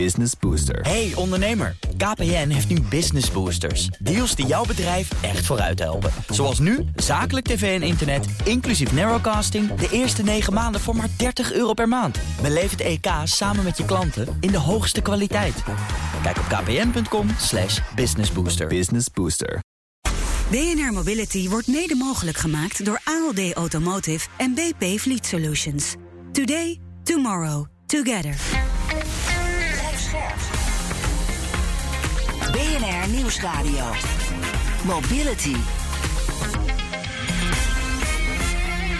Business Booster. Hey ondernemer, KPN heeft nu Business Boosters. Deals die jouw bedrijf echt vooruit helpen. Zoals nu, zakelijk tv en internet, inclusief narrowcasting... de eerste 9 maanden voor maar 30 euro per maand. Beleef het EK samen met je klanten in de hoogste kwaliteit. Kijk op kpn.com slash businessbooster. Business Booster. BNR Mobility wordt mede mogelijk gemaakt door ALD Automotive en BP Fleet Solutions. Today, tomorrow, together. BNR Nieuwsradio. Mobility.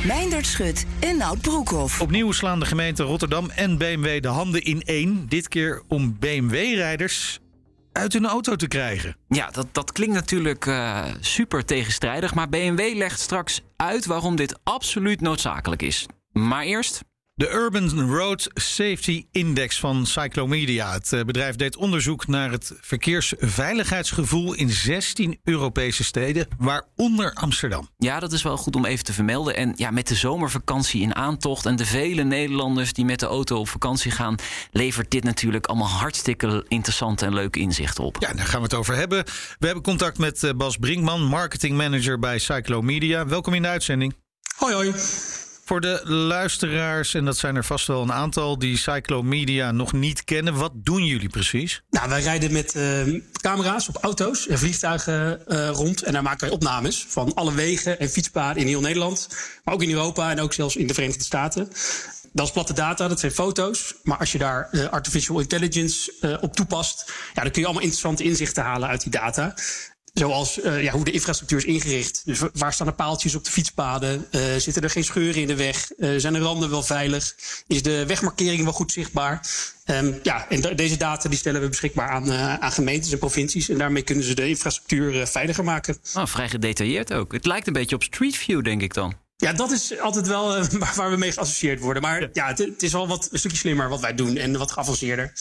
Meindert Schut en Nout Broekhoff. Opnieuw slaan de gemeenten Rotterdam en BMW de handen in één. Dit keer om BMW-rijders uit hun auto te krijgen. Ja, dat, dat klinkt natuurlijk uh, super tegenstrijdig. Maar BMW legt straks uit waarom dit absoluut noodzakelijk is. Maar eerst. De Urban Road Safety Index van Cyclomedia. Het eh, bedrijf deed onderzoek naar het verkeersveiligheidsgevoel in 16 Europese steden, waaronder Amsterdam. Ja, dat is wel goed om even te vermelden. En ja, met de zomervakantie in aantocht en de vele Nederlanders die met de auto op vakantie gaan, levert dit natuurlijk allemaal hartstikke interessante en leuke inzichten op. Ja, daar gaan we het over hebben. We hebben contact met eh, Bas Brinkman, marketing manager bij Cyclomedia. Welkom in de uitzending. Hoi, hoi. Voor de luisteraars, en dat zijn er vast wel een aantal die Cyclomedia nog niet kennen, wat doen jullie precies? Nou, wij rijden met uh, camera's op auto's en vliegtuigen uh, rond. En daar maken wij opnames van alle wegen en fietspaden in heel Nederland. Maar ook in Europa en ook zelfs in de Verenigde Staten. Dat is platte data, dat zijn foto's. Maar als je daar uh, artificial intelligence uh, op toepast, ja, dan kun je allemaal interessante inzichten halen uit die data. Zoals uh, ja, hoe de infrastructuur is ingericht. Dus waar staan de paaltjes op de fietspaden? Uh, zitten er geen scheuren in de weg? Uh, zijn de randen wel veilig? Is de wegmarkering wel goed zichtbaar? Um, ja, en de, deze data die stellen we beschikbaar aan, aan gemeentes en provincies. En daarmee kunnen ze de infrastructuur veiliger maken. Oh, vrij gedetailleerd ook. Het lijkt een beetje op Street View, denk ik dan. Ja, dat is altijd wel waar we mee geassocieerd worden. Maar ja, ja het, het, is wel wat, een stukje slimmer wat wij doen en wat geavanceerder.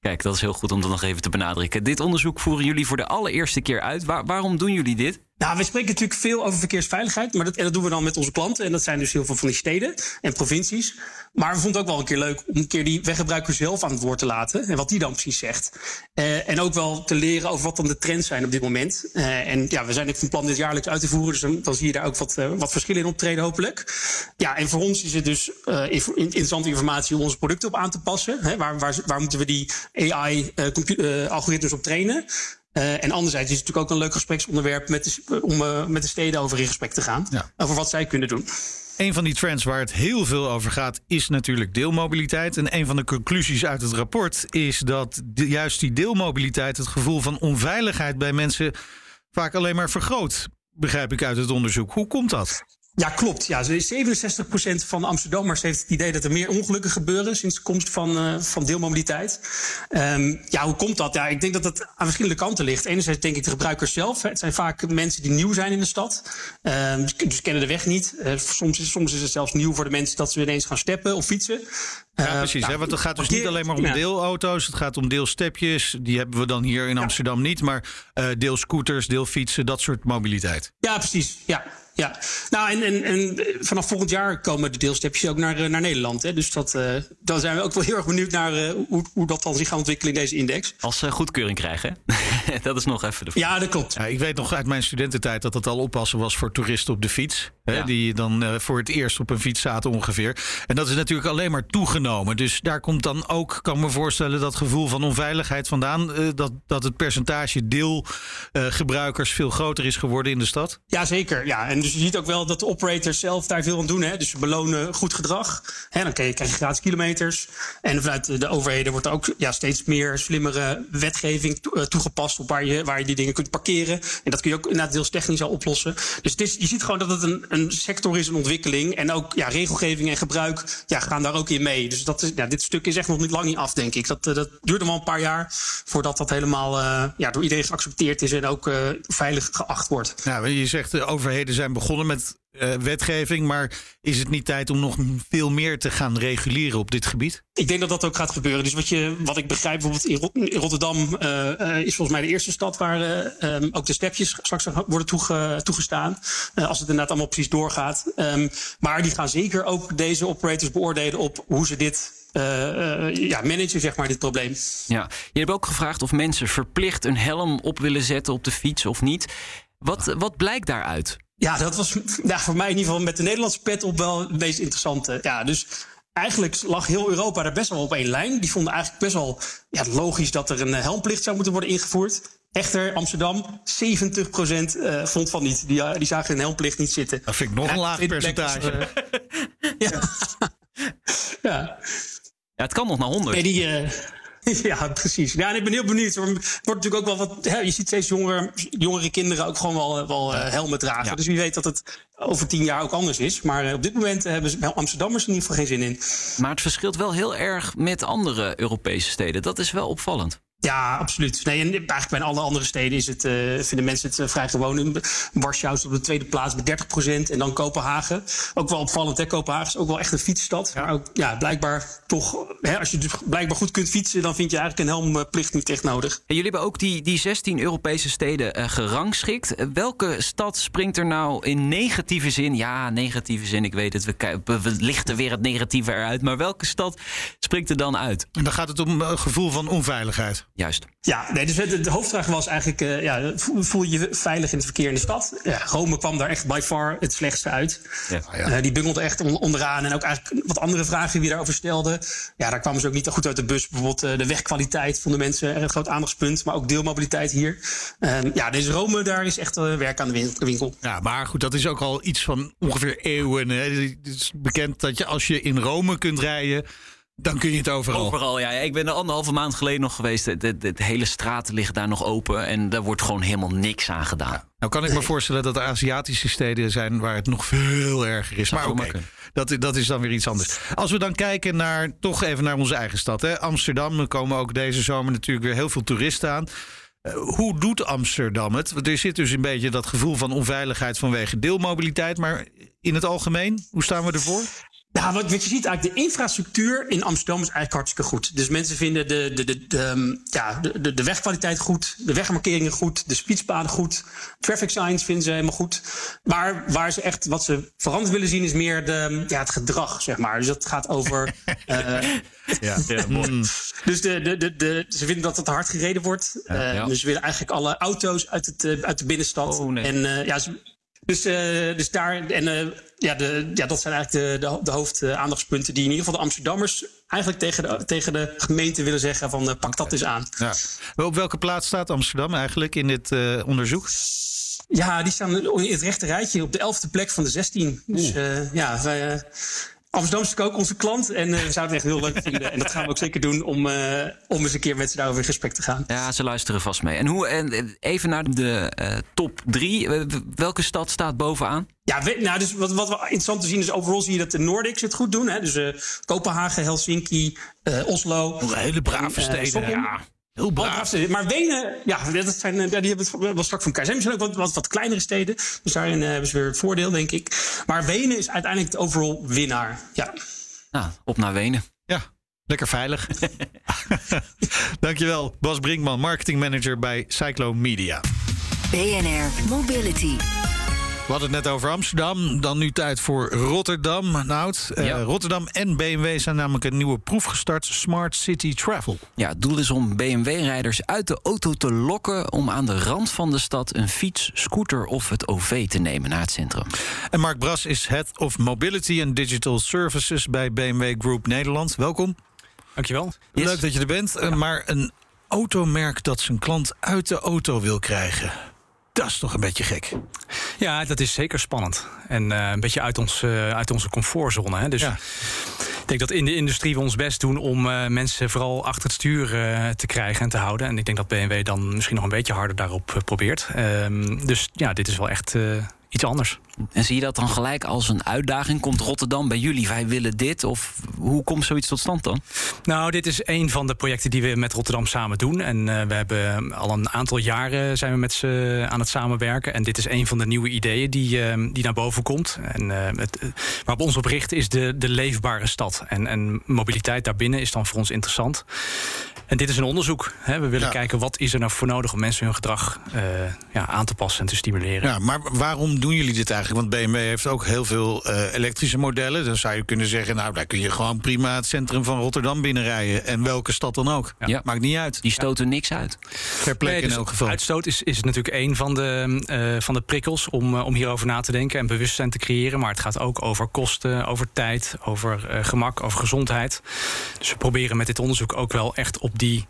Kijk, dat is heel goed om dat nog even te benadrukken. Dit onderzoek voeren jullie voor de allereerste keer uit. Waar, waarom doen jullie dit? Nou, we spreken natuurlijk veel over verkeersveiligheid, maar dat, dat doen we dan met onze klanten. En dat zijn dus heel veel van die steden en provincies. Maar we vonden het ook wel een keer leuk om een keer die weggebruiker zelf aan het woord te laten. En wat die dan precies zegt. Uh, en ook wel te leren over wat dan de trends zijn op dit moment. Uh, en ja, we zijn ook van plan dit jaarlijks uit te voeren. Dus dan, zie je daar ook wat, uh, wat verschillen in optreden, hopelijk. Ja, en voor ons is het dus interessante informatie om onze producten op aan te passen. Hè, waar, waar, waar moeten we die AI-algoritmes op trainen? Uh, en anderzijds is het natuurlijk ook een leuk gespreksonderwerp met de, om uh, met de steden over in gesprek te gaan. Ja. Over wat zij kunnen doen. Een van die trends waar het heel veel over gaat, is natuurlijk deelmobiliteit. En een van de conclusies uit het rapport is dat de, juist die deelmobiliteit het gevoel van onveiligheid bij mensen vaak alleen maar vergroot. Begrijp ik uit het onderzoek. Hoe komt dat? Ja, klopt. Ja, 67% van de Amsterdammers heeft het idee dat er meer ongelukken gebeuren sinds de komst van, uh, van deelmobiliteit. Um, ja, hoe komt dat? Ja, ik denk dat dat aan verschillende kanten ligt. Enerzijds denk ik de gebruikers zelf. Het zijn vaak mensen die nieuw zijn in de stad. Um, dus kennen de weg niet. Uh, soms, is, soms is het zelfs nieuw voor de mensen dat ze ineens gaan steppen of fietsen. Ja, precies. Uh, hè, want het gaat dus niet alleen maar om ja. deelauto's. Het gaat om deelstepjes. Die hebben we dan hier in Amsterdam ja. niet. Maar deelscooters, deelfietsen, dat soort mobiliteit. Ja, precies. Ja. Ja, nou en, en, en vanaf volgend jaar komen de deelstepjes ook naar, naar Nederland. Hè? Dus dat, uh, dan zijn we ook wel heel erg benieuwd naar uh, hoe, hoe dat dan zich gaat ontwikkelen in deze index. Als ze goedkeuring krijgen, dat is nog even de vraag. Ja, dat klopt. Ja, ik weet nog uit mijn studententijd dat dat al oppassen was voor toeristen op de fiets. Hè, ja. Die dan uh, voor het eerst op een fiets zaten ongeveer. En dat is natuurlijk alleen maar toegenomen. Dus daar komt dan ook, kan me voorstellen, dat gevoel van onveiligheid vandaan. dat, dat het percentage deelgebruikers veel groter is geworden in de stad. Ja, zeker. Ja, en dus je ziet ook wel dat de operators zelf daar veel aan doen. Hè? Dus ze belonen goed gedrag. Hè? Dan krijg je gratis kilometers. En vanuit de overheden wordt er ook ja, steeds meer slimmere wetgeving toegepast op waar je, waar je die dingen kunt parkeren. En dat kun je ook inderdaad deels technisch al oplossen. Dus is, je ziet gewoon dat het een, een sector is, een ontwikkeling. En ook ja, regelgeving en gebruik ja, gaan daar ook in mee. Dus dat is, ja, dit stuk is echt nog niet lang niet af, denk ik. Dat, dat duurt nog wel een paar jaar voordat dat helemaal uh, ja, door iedereen geaccepteerd is en ook veilig geacht wordt. Nou, je zegt de overheden zijn begonnen met uh, wetgeving, maar is het niet tijd om nog veel meer te gaan reguleren op dit gebied? Ik denk dat dat ook gaat gebeuren. Dus wat, je, wat ik begrijp, bijvoorbeeld in Rotterdam uh, uh, is volgens mij de eerste stad waar um, ook de stepjes straks worden toege, toegestaan. als het inderdaad allemaal precies doorgaat. Um, maar die gaan zeker ook deze operators beoordelen op hoe ze dit ja, managen, zeg maar, dit probleem. Ja, je hebt ook gevraagd of mensen verplicht een helm op willen zetten op de fiets of niet. Wat, wat blijkt daaruit? Ja, dat was ja, voor mij in ieder geval met de Nederlandse pet op wel het meest interessante. Ja, dus eigenlijk lag heel Europa daar best wel op één lijn. Die vonden eigenlijk best wel ja, logisch dat er een helmplicht zou moeten worden ingevoerd. Echter, Amsterdam, 70% uh, vond van niet. Die, die zagen een helmplicht niet zitten. Dat vind ik nog een laag percentage. Was, uh, ja. ja. Ja, het kan nog naar 100. Nee, die, uh, ja, precies. Ja, en ik ben heel benieuwd. Wordt natuurlijk ook wel wat. Hè, je ziet steeds jongere, jongere kinderen ook gewoon wel, wel uh, helmen dragen. Ja. Dus wie weet dat het over tien jaar ook anders is. Maar uh, op dit moment hebben Amsterdammers er in ieder geval geen zin in. Maar het verschilt wel heel erg met andere Europese steden. Dat is wel opvallend. Ja, absoluut. Nee, en eigenlijk bij alle andere steden is het, uh, vinden mensen het uh, vrij gewoon. In Warschau is op de tweede plaats met 30 procent. En dan Kopenhagen. Ook wel opvallend, hè? Kopenhagen is ook wel echt een fietsstad. Maar ook, ja, blijkbaar toch... Hè, als je dus blijkbaar goed kunt fietsen... dan vind je eigenlijk een helmplicht niet echt nodig. En jullie hebben ook die, die 16 Europese steden uh, gerangschikt. welke stad springt er nou in negatieve zin... Ja, negatieve zin, ik weet het. We, we lichten weer het negatieve eruit. Maar welke stad springt er dan uit? En dan gaat het om een gevoel van onveiligheid. Juist. Ja, nee, dus de, de hoofdvraag was eigenlijk: uh, ja, voel je je veilig in het verkeer in de stad? Ja, Rome kwam daar echt by far het slechtste uit. Ja. Uh, die bungelde echt onderaan. En ook eigenlijk wat andere vragen die we daarover stelden. Ja, daar kwamen ze ook niet goed uit de bus. Bijvoorbeeld uh, de wegkwaliteit vonden mensen een groot aandachtspunt. Maar ook deelmobiliteit hier. ja, deze Rome, daar is echt werk aan de winkel. Ja, maar goed, dat is ook al iets van ongeveer eeuwen. Hè. Het is bekend dat je als je in Rome kunt rijden. Dan kun je het overal. Overal, ja. Ik ben er anderhalve maand geleden nog geweest. De, hele straten liggen daar nog open. En daar wordt gewoon helemaal niks aan gedaan. Ja. Nou kan ik me voorstellen dat er Aziatische steden zijn waar het nog veel erger is. Maar oké, okay, dat, dat is dan weer iets anders. Als we dan kijken naar, toch even naar onze eigen stad. Hè? Amsterdam, er komen ook deze zomer natuurlijk weer heel veel toeristen aan. Uh, hoe doet Amsterdam het? Er zit dus een beetje dat gevoel van onveiligheid vanwege deelmobiliteit. Maar in het algemeen, hoe staan we ervoor? Ja, wat, wat je ziet eigenlijk, de infrastructuur in Amsterdam is eigenlijk hartstikke goed. Dus mensen vinden de, de, de, de, ja, de, de wegkwaliteit goed, de wegmarkeringen goed, de speedspaden goed, traffic signs vinden ze helemaal goed. Maar waar ze echt, wat ze veranderd willen zien, is meer de, ja, het gedrag, zeg maar. Dus dat gaat over. uh, ja, ja mooi. dus de, de, de, de, ze vinden dat het hard gereden wordt. Uh, ja. Dus ze willen eigenlijk alle auto's uit, het, uit de binnenstad. Oh, nee. En uh, ja, ze, dus, uh, dus daar, en uh, ja, de, ja, dat zijn eigenlijk de, de, de hoofdaandachtspunten die in ieder geval de Amsterdammers eigenlijk tegen de, tegen de gemeente willen zeggen van pak dat eens aan. Ja. Op welke plaats staat Amsterdam eigenlijk in dit onderzoek? Ja, die staan in het rechte rijtje op de elfde plek van de 16. Dus ja, wij, Amsterdam is ook onze klant en uh, we zouden het echt heel leuk vinden. En dat gaan we ook zeker doen om, uh, om eens een keer met ze daarover in gesprek te gaan. Ja, ze luisteren vast mee. En, hoe, en even naar de uh, top drie. welke stad staat bovenaan? Ja, we, nou, dus wat, wat wel interessant te zien is, overal zie je dat de Nordics het goed doen. Hè? Dus Kopenhagen, Helsinki, Oslo. Hele brave steden. ja. Heel braaf. Maar Wenen, ja, dat zijn, ja, die hebben het wel strak van elkaar. Zijn misschien ook wat, wat, wat kleinere steden. Dus daarin uh, hebben ze weer het voordeel, denk ik. Maar Wenen is uiteindelijk de overall winnaar. Ja. Nou, op naar Wenen. Ja, lekker veilig. Dankjewel, Bas Brinkman, marketingmanager bij Cyclo Media. BNR Mobility. We hadden het net over Amsterdam, dan nu tijd voor Rotterdam. Nout, ja. uh, Rotterdam en BMW zijn namelijk een nieuwe proef gestart, Smart City Travel. Ja, het doel is om BMW-rijders uit de auto te lokken om aan de rand van de stad een fiets, scooter of het OV te nemen naar het centrum. En Mark Bras is Head of Mobility and Digital Services bij BMW Group Nederland. Welkom. Dankjewel. Yes. Leuk dat je er bent, ja. maar een automerk dat zijn klant uit de auto wil krijgen. Dat is toch een beetje gek. Ja, dat is zeker spannend. En uh, een beetje uit, ons, uh, uit onze comfortzone. Hè? Dus ja. ik denk dat in de industrie we ons best doen om uh, mensen vooral achter het stuur te krijgen en te houden. En ik denk dat BMW dan misschien nog een beetje harder daarop probeert. Ehm, dus ja, dit is wel echt iets anders. En zie je dat dan gelijk als een uitdaging? Komt Rotterdam bij jullie, wij willen dit? Of hoe komt zoiets tot stand dan? Nou, dit is een van de projecten die we met Rotterdam samen doen. En uh, we hebben al een aantal jaren zijn we met ze aan het samenwerken. En dit is een van de nieuwe ideeën die, uh, die naar boven komt. En uh, het, waarop ons op richt is de, de leefbare stad. En, en mobiliteit daarbinnen is dan voor ons interessant. En dit is een onderzoek. Hè. We willen ja. kijken wat is er nou voor nodig om mensen hun gedrag ja, aan te passen en te stimuleren. Ja, maar waarom doen jullie dit eigenlijk? Eigenlijk? Want BMW heeft ook heel veel eh, elektrische modellen. Dan zou je kunnen zeggen, nou, daar kun je gewoon prima het centrum van Rotterdam binnenrijden. En welke stad dan ook. Ja. Maakt niet uit. Die stoten niks uit. Per plek Nee, in dus elk geval. Uitstoot is, is natuurlijk een van de, eh, van de prikkels om, eh, om hierover na te denken en bewustzijn te creëren. Maar het gaat ook over kosten, over tijd, over eh, gemak, over gezondheid. Dus we proberen met dit onderzoek ook wel echt op die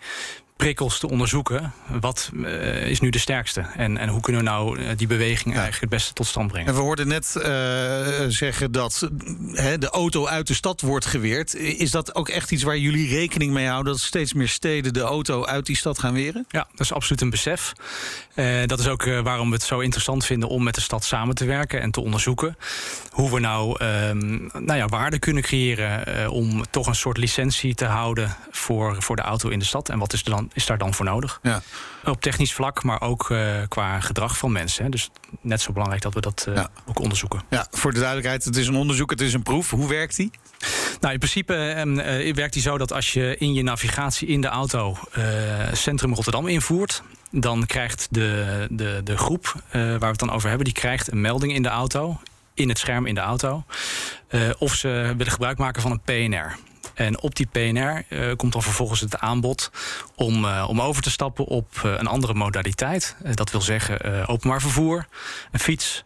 prikkels te onderzoeken. Wat eh, is nu de sterkste? En, en hoe kunnen we nou eh, die beweging eigenlijk het beste tot stand brengen? En we hoorden net eh, zeggen dat de auto uit de stad wordt geweerd. Is dat ook echt iets waar jullie rekening mee houden? Dat steeds meer steden de auto uit die stad gaan weren? Ja, dat is absoluut een besef. Dat is ook waarom we het zo interessant vinden om met de stad samen te werken en te onderzoeken hoe we nou, ehm, nou ja, waarde kunnen creëren om toch een soort licentie te houden voor, voor de auto in de stad. En wat is, er dan, is daar dan voor nodig? Ja. Op technisch vlak, maar ook eh, qua gedrag van mensen. Hè. Dus net zo belangrijk dat we dat eh, Ja. ook onderzoeken. ja, voor de duidelijkheid, het is een onderzoek, het is een proef. Hoe werkt die? Nou, in principe ehm, eh, werkt die zo dat als je in je navigatie in de auto Centrum Rotterdam invoert, dan krijgt de, de, de groep waar we het dan over hebben, die krijgt een melding in de auto, in het scherm in de auto, of ze willen gebruik maken van een PNR. En op die PNR eh, komt dan vervolgens het aanbod om, eh, om over te stappen op eh, een andere modaliteit. Dat wil zeggen eh, openbaar vervoer, een fiets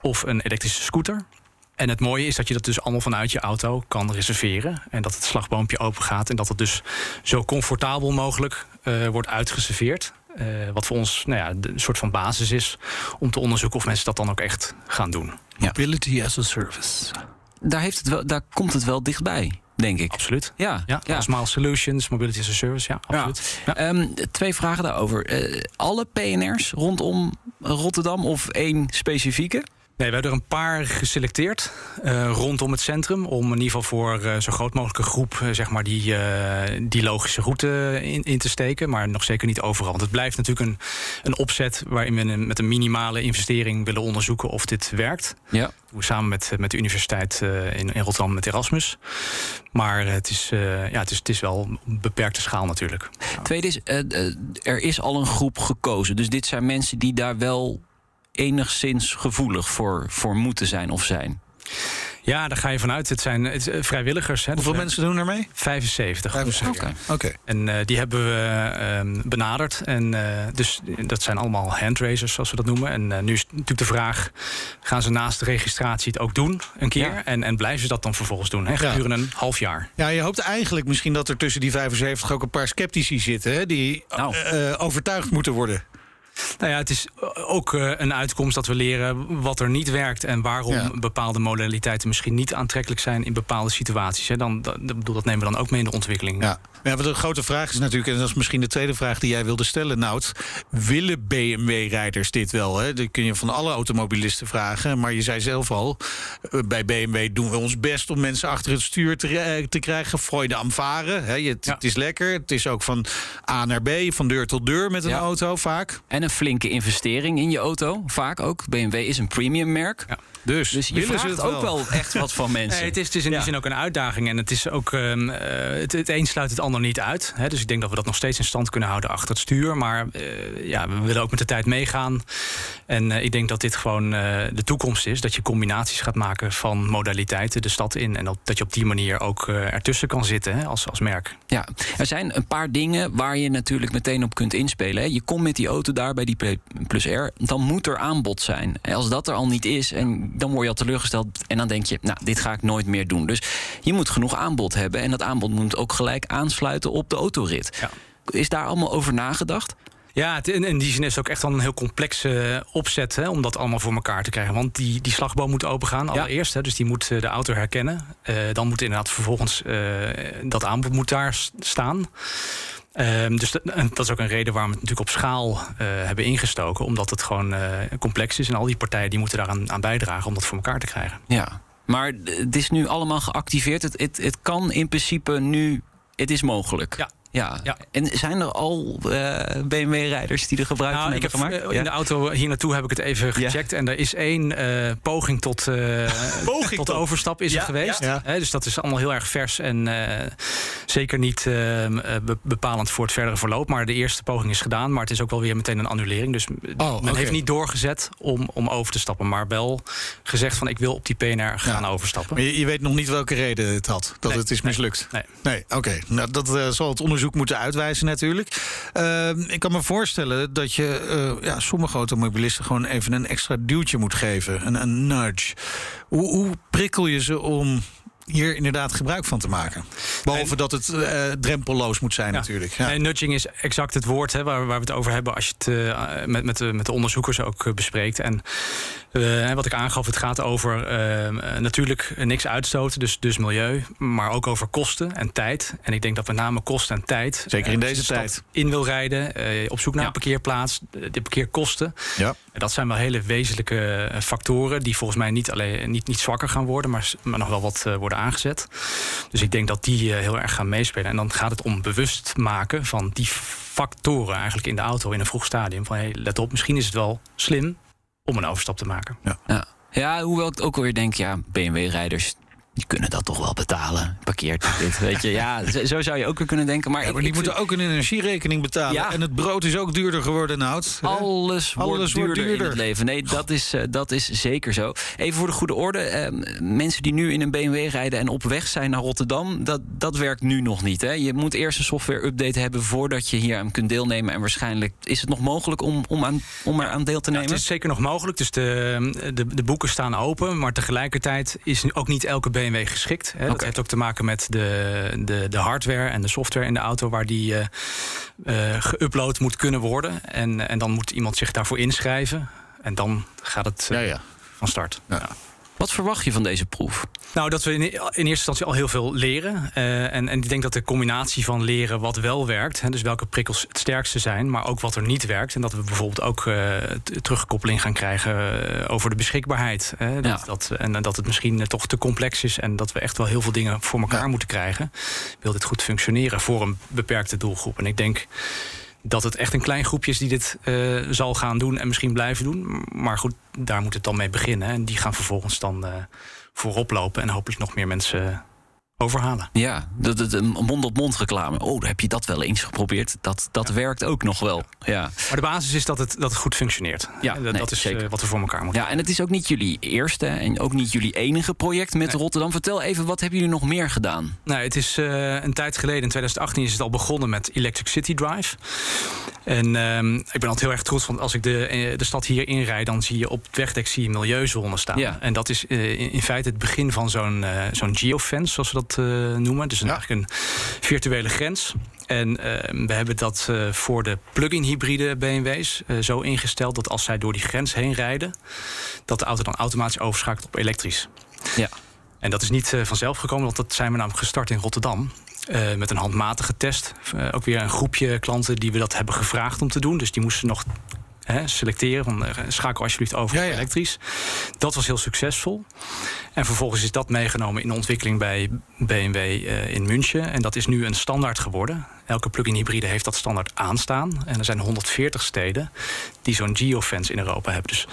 of een elektrische scooter. En het mooie is dat je dat dus allemaal vanuit je auto kan reserveren. En dat het slagboompje open gaat. En dat het dus zo comfortabel mogelijk eh, wordt uitgeserveerd. Eh, wat voor ons nou ja, een soort van basis is om te onderzoeken of mensen dat dan ook echt gaan doen. Mobility as a service. Daar, heeft het wel, daar komt het wel dichtbij, denk ik. Absoluut. Ja, Ja, ja. Smile Solutions, Mobility as a Service, ja, absoluut. Ja. Ehm, twee vragen daarover. Eh, alle PNR's rondom Rotterdam of één specifieke? Nee, we hebben er een paar geselecteerd eh, rondom het centrum. Om in ieder geval voor eh, zo groot mogelijke groep eh, zeg maar die, die logische route in, in te steken. Maar nog zeker niet overal. Want het blijft natuurlijk een, een opzet waarin we met een minimale investering willen onderzoeken of dit werkt. Ja. Samen met, met de universiteit in, in Rotterdam met Erasmus. Maar het, is, ja, het, is, het is wel een beperkte schaal natuurlijk. Tweede is, er is al een groep gekozen. Dus dit zijn mensen die daar wel enigszins gevoelig voor, voor moeten zijn of zijn. Ja, daar ga je vanuit. Het zijn het, eh, vrijwilligers. Hè, Hoeveel Dus, mensen doen er mee? eh, 75. Oké. Oké. En eh, die hebben we ehm, benaderd. En eh, dus dat zijn allemaal handraisers, zoals we dat noemen. En eh, nu is natuurlijk de vraag: gaan ze naast de registratie het ook doen een keer? Ja. En, en blijven ze dat dan vervolgens doen? Hè, gedurende een half jaar. Ja, je hoopt eigenlijk misschien dat er tussen die 75 ook een paar sceptici zitten... Hè, die Nou. eh, overtuigd moeten worden. Nou ja, het is ook eh, een uitkomst dat we leren wat er niet werkt en waarom Ja. bepaalde modaliteiten misschien niet aantrekkelijk zijn in bepaalde situaties. Hè. Dan, dat, dat bedoel, dat nemen we dan ook mee in de ontwikkeling. Ja. Ja, want de grote vraag is natuurlijk, en dat is misschien de tweede vraag die jij wilde stellen, Nout. Willen BMW-rijders dit wel? Hè? Dat kun je van alle automobilisten vragen. Maar je zei zelf al, eh, bij BMW doen we ons best om mensen achter het stuur te, te krijgen. Freude am varen. Hè? Je, het, Ja. het is lekker. Het is ook van A naar B, van deur tot deur met een Ja. auto vaak. En een flinke investering in je auto, vaak ook. BMW is een premium merk. Ja. Dus, Dus je willen ze vraagt het ook wel echt wat van mensen. Nee, het is, het is in die Ja. zin ook een uitdaging. En het is ook. ehm, eh, het, het een sluit het ander niet uit. Hè. Dus ik denk dat we dat nog steeds in stand kunnen houden achter het stuur. Maar eh, ja, we willen ook met de tijd meegaan. En eh, ik denk dat dit gewoon de toekomst is. Dat je combinaties gaat maken van modaliteiten de stad in. En dat, dat je op die manier ook ertussen kan zitten hè, als, als merk. Ja, er zijn een paar dingen waar je natuurlijk meteen op kunt inspelen. hè. Je komt met die auto daar bij die P- Plus R, dan moet er aanbod zijn. Als dat er al niet is, en dan word je al teleurgesteld en dan denk je, nou, dit ga ik nooit meer doen. Dus je moet genoeg aanbod hebben en dat aanbod moet ook gelijk aansluiten op de autorit. Ja. Is daar allemaal over nagedacht? Ja, het, in, in die zin is het ook echt wel een heel complexe opzet hè, om dat allemaal voor elkaar te krijgen. Want die, die slagboom moet opengaan allereerst. Hè, dus die moet eh, de auto herkennen. Eh, dan moet inderdaad vervolgens eh, dat aanbod moet daar staan. Ehm, dus dat, en dat is ook een reden waarom we het natuurlijk op schaal eh, hebben ingestoken. Omdat het gewoon eh, complex is. En al die partijen die moeten daaraan aan bijdragen om dat voor elkaar te krijgen. Ja. Maar het is nu allemaal geactiveerd. Het, het, het kan in principe nu, het is mogelijk. Ja, Ja. Ja. En zijn er al eh, BMW-rijders die er gebruik van Nou, ik hebben heb, gemaakt? eh, in de auto hier naartoe heb ik het even gecheckt. En er is één eh, poging tot, eh, Poging tot tot. overstap is Ja, er geweest. dus dat is allemaal heel erg vers en eh, zeker niet eh, eh, be- bepalend voor het verdere verloop. Maar de eerste poging is gedaan. Maar het is ook wel weer meteen een annulering. Dus Oh, men heeft niet doorgezet om, om over te stappen. Maar wel gezegd van ik wil op die PNR gaan overstappen. Maar je, je weet nog niet welke reden het had, dat Nee, het is mislukt. nee. Nee, oké. Nou, dat eh, zal het onderzoek moeten uitwijzen natuurlijk. Ehm, ik kan me voorstellen dat je eh, ja, sommige automobilisten gewoon even een extra duwtje moet geven. Een, een nudge. Hoe, hoe prikkel je ze om hier inderdaad gebruik van te maken? Behalve dat het eh, drempelloos moet zijn Ja. natuurlijk. Ja. Nee, nudging is exact het woord hè, waar, waar we het over hebben als je het eh, met, met, de, met de onderzoekers ook eh, bespreekt. En wat ik aangaf, het gaat over eh, natuurlijk niks uitstoten, dus, dus milieu, maar ook over kosten en tijd. En ik denk dat met name kosten en tijd. Zeker in deze tijd. In wil rijden, op zoek naar Ja. een parkeerplaats, de parkeerkosten. Ja. Dat zijn wel hele wezenlijke eh, factoren die volgens mij niet, alleen, niet, niet zwakker gaan worden, maar, maar nog wel wat eh, worden aangezet. Dus ik denk dat die eh, heel erg gaan meespelen. En dan gaat het om bewust maken van die factoren eigenlijk in de auto in een vroeg stadium. Van hey, let op, misschien is het wel slim om een overstap te maken. Ja. ja, hoewel ik ook alweer denk, ja, BMW-rijders... Die kunnen dat toch wel betalen. Parkeerticket, weet je. Ja, zo, zo zou je ook weer kunnen denken. Maar, Ja, ik, die ik moeten vind- ook een energierekening betalen. Ja. En het brood is ook duurder geworden, Nout. hè? Alles, wordt, Alles wordt duurder in het leven. Nee, dat is, eh, dat is zeker zo. Even voor de goede orde. eh, mensen die nu in een BMW rijden en op weg zijn naar Rotterdam... dat, dat werkt nu nog niet. Hè? Je moet eerst een software-update hebben... voordat je hier aan kunt deelnemen. En waarschijnlijk is het nog mogelijk om, om, aan, om er aan deel te Ja, nemen. het is zeker nog mogelijk, dus de, de, de boeken staan open. Maar tegelijkertijd is ook niet elke BMW geschikt. Hè. Dat heeft ook te maken met de, de, de hardware en de software in de auto... waar die eh, geüpload moet kunnen worden. En, en dan moet iemand zich daarvoor inschrijven. En dan gaat het eh, Ja, ja. van start. Ja. Wat verwacht je van deze proef? Nou, dat we in, in eerste instantie al heel veel leren. Eh, en, en ik denk dat de combinatie van leren wat wel werkt, hè, dus welke prikkels het sterkste zijn, maar ook wat er niet werkt. En dat we bijvoorbeeld ook eh, terugkoppeling gaan krijgen eh, over de beschikbaarheid. Hè, dat, Ja. dat, en dat het misschien toch te complex is en dat we echt wel heel veel dingen voor elkaar Ja. moeten krijgen. Wil dit goed functioneren voor een beperkte doelgroep? En ik denk dat het echt een klein groepje is die dit eh, zal gaan doen en misschien blijven doen. Maar goed, daar moet het dan mee beginnen. En die gaan vervolgens dan eh, voorop lopen en hopelijk nog meer mensen overhalen. Ja, dat, een mond-op-mond reclame. Oh, heb je dat wel eens geprobeerd? Dat, dat werkt ook nog wel. Ja. Maar de basis is dat het, dat het goed functioneert. Ja, dat, nee, dat is zeker. eh, wat we voor elkaar moeten. ja, en het is ook niet jullie eerste en ook niet jullie enige project met Nee. Rotterdam. Vertel even, wat hebben jullie nog meer gedaan? Nou, het is eh, een tijd geleden, in 2018, is het al begonnen met Electric City Drive. En ehm, ik ben altijd heel erg trots, want als ik de, eh, de stad hier inrijd, dan zie je op het wegdek zie je milieuzones staan. Ja. En dat is in, feite het begin van zo'n zo'n geofence, zoals we dat eh, noemen. Dus een, Ja. eigenlijk een virtuele grens. En ehm, we hebben dat eh, voor de plug-in hybride BMW's eh, zo ingesteld dat als zij door die grens heen rijden, dat de auto dan automatisch overschakelt op elektrisch. Ja. En dat is niet eh, vanzelf gekomen, want dat zijn we namelijk gestart in Rotterdam. eh, met een handmatige test. Ook weer een groepje klanten die we dat hebben gevraagd om te doen. Dus die moesten nog hè, selecteren van eh, schakel alsjeblieft over Ja, op ja. elektrisch. Dat was heel succesvol. En vervolgens is dat meegenomen in de ontwikkeling bij BMW eh, in München. En dat is nu een standaard geworden. Elke plug-in hybride heeft dat standaard aanstaan. En er zijn 140 steden die zo'n geofence in Europa hebben. Dus,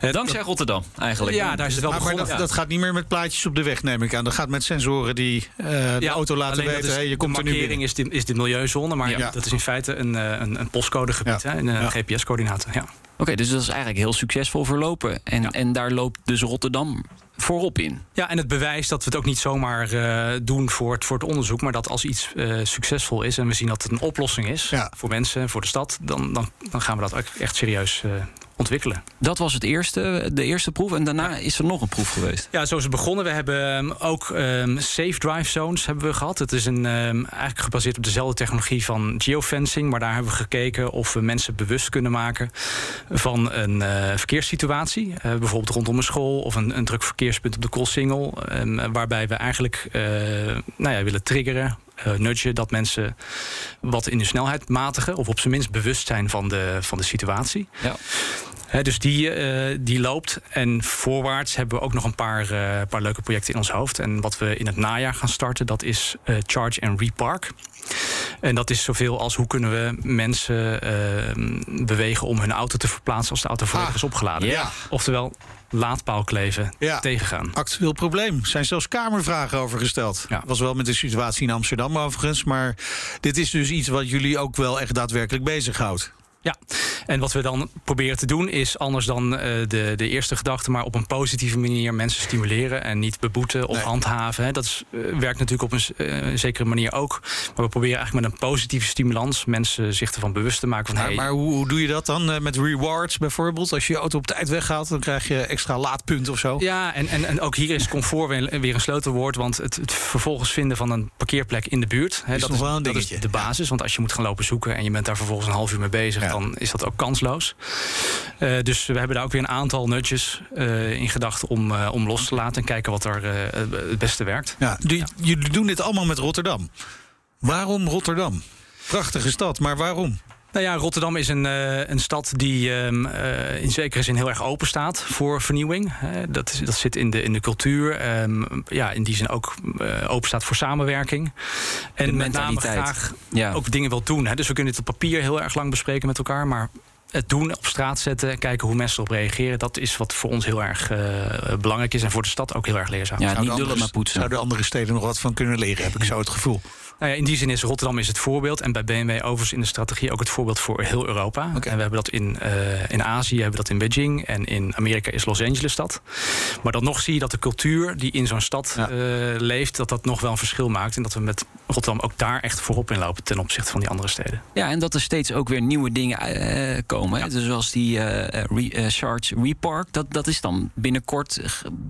eh, Dankzij Rotterdam, eigenlijk. ja, daar is het wel Maar, maar begonnen. dat, dat gaat niet meer met plaatjes op de weg, neem ik aan. Dat gaat met sensoren die eh, de Ja, auto laten weten... is- hey, je komt de er nu markering binnen. is de, is de milieuzone, maar Ja. dat is in feite een, eh, een, een postcodegebied, Ja. hè, een eh, Ja. GPS-coördinaten. Ja. Oké, dus dat is eigenlijk heel succesvol verlopen. En, Ja. en daar loopt dus Rotterdam voorop in. ja, en het bewijst dat we het ook niet zomaar eh, doen voor het, voor het onderzoek, maar dat als iets eh, succesvol is en we zien dat het een oplossing is Ja. voor mensen, voor de stad, dan, dan, dan gaan we dat ook echt serieus eh, ontwikkelen. Dat was het eerste, de eerste proef. En daarna is er nog een proef geweest. Ja, zo is het begonnen. We hebben ehm, ook ehm, safe drive zones hebben we gehad. Het is een, ehm, eigenlijk gebaseerd op dezelfde technologie van geofencing. Maar daar hebben we gekeken of we mensen bewust kunnen maken van een eh, verkeerssituatie. Eh, bijvoorbeeld rondom een school of een, een druk verkeerspunt op de Koolsingel. ehm, waarbij we eigenlijk eh, nou ja, willen triggeren. nudgen dat mensen wat in de snelheid matigen, of op zijn minst bewust zijn van de, van de situatie. Ja. Dus die, uh, die loopt. En voorwaarts hebben we ook nog een paar, uh, paar leuke projecten in ons hoofd. En wat we in het najaar gaan starten, dat is uh, Charge and Repark. En dat is zoveel als hoe kunnen we mensen bewegen om hun auto te verplaatsen als de auto volledig ah, is opgeladen. Ja. Oftewel, laadpaalkleven ja. tegengaan. Actueel probleem. Er zijn zelfs kamervragen over gesteld. Ja. Was wel met de situatie in Amsterdam overigens. Maar dit is dus iets wat jullie ook wel echt daadwerkelijk bezighoudt. Ja, en wat we dan proberen te doen is anders dan uh, de, de eerste gedachte, maar op een positieve manier mensen stimuleren en niet beboeten of handhaven. Hè. Dat is, uh, werkt natuurlijk op een, uh, een, zekere manier ook. Maar we proberen eigenlijk met een positieve stimulans mensen zich ervan bewust te maken. Van, maar, hey, maar hoe, hoe, doe je dat dan? met rewards bijvoorbeeld? Als je je auto op tijd weggaat, dan krijg je extra laadpunt of zo? Ja, en, en, en ook hier is comfort weer, weer een sleutelwoord. Want het, het, vervolgens vinden van een parkeerplek in de buurt, hè, is dat, is, dat is de basis. Want als je moet gaan lopen zoeken en je bent daar vervolgens een half uur mee bezig, ja. Dan is dat ook kansloos. Uh, dus we hebben daar ook weer een aantal nutjes uh, in gedachten om, uh, om los te laten en kijken wat er het beste werkt. Ja, ja. Jullie doen dit allemaal met Rotterdam. Waarom Rotterdam? Prachtige stad, maar waarom? Nou ja, Rotterdam is een, uh, een stad die um, uh, in zekere zin heel erg open staat voor vernieuwing. Dat, is, dat zit in de, in de cultuur. Um, ja, in die zin ook open staat voor samenwerking. En met name graag ja. ook dingen wil doen. Hè. Dus we kunnen dit op papier heel erg lang bespreken met elkaar. Maar het doen, op straat zetten, kijken hoe mensen erop reageren. Dat is wat voor ons heel erg uh, belangrijk is. En voor de stad ook heel erg leerzaam. Ja, niet dullen maar poetsen. Zouden andere steden nog wat van kunnen leren, heb ik zo het gevoel. Nou ja, in die zin is Rotterdam is het voorbeeld. En bij BMW overigens in de strategie ook het voorbeeld voor heel Europa. Okay. En we hebben dat in, uh, in Azië, hebben dat in Beijing. En in Amerika is Los Angeles stad. Maar dan nog zie je dat de cultuur die in zo'n stad ja. uh, leeft... dat dat nog wel een verschil maakt. En dat we met Rotterdam ook daar echt voorop in lopen... ten opzichte van die andere steden. Ja, en dat er steeds ook weer nieuwe dingen uh, komen. Ja. Dus zoals die re, Charge Repark. Dat, dat is dan binnenkort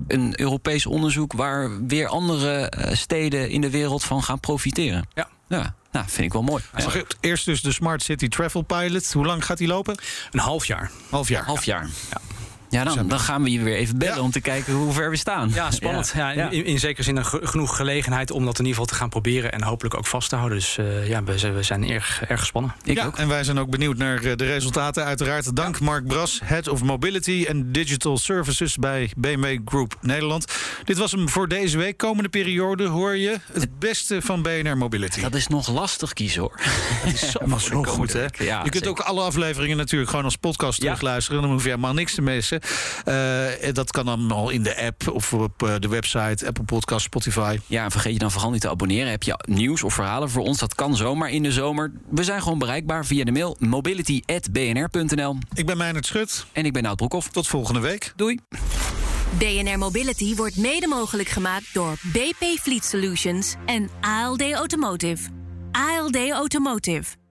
een Europees onderzoek... waar weer andere steden in de wereld van gaan profiteren. Ja. Ja, nou, vind ik wel mooi. Ja. Eerst dus de Smart City Travel Pilot. Hoe lang gaat die lopen? Een half jaar. Half jaar. Half jaar. Ja. Ja, dan, dan gaan we je weer even bellen ja. om te kijken hoe ver we staan. Ja, spannend. Ja. ja in, in, zekere zin een genoeg gelegenheid om dat in ieder geval te gaan proberen en hopelijk ook vast te houden. Dus uh, ja, we, we, zijn erg, erg gespannen. Ik ja, ook. En wij zijn ook benieuwd naar de resultaten. Uiteraard dank Mark Bras, Head of Mobility and Digital Services bij BMW Group Nederland. Dit was hem voor deze week. Komende periode hoor je het beste van BNR Mobility. Dat is nog lastig kiezen hoor. Het is zo, maar zo goed hè. je kunt zeker. ook alle afleveringen natuurlijk gewoon als podcast terugluisteren. Dan hoef je helemaal niks te missen. Uh, dat kan dan al in de app of op uh, de website, Apple Podcast, Spotify. Ja, en vergeet je dan vooral niet te abonneren. Heb je nieuws of verhalen voor ons? Dat kan zomaar in de zomer. We zijn gewoon bereikbaar via de mail mobility.bnr.nl. Ik ben Meijnerd Schut. En ik ben Nout Broekhoff. Tot volgende week. Doei. BNR Mobility wordt mede mogelijk gemaakt door BP Fleet Solutions en ALD Automotive. ALD Automotive.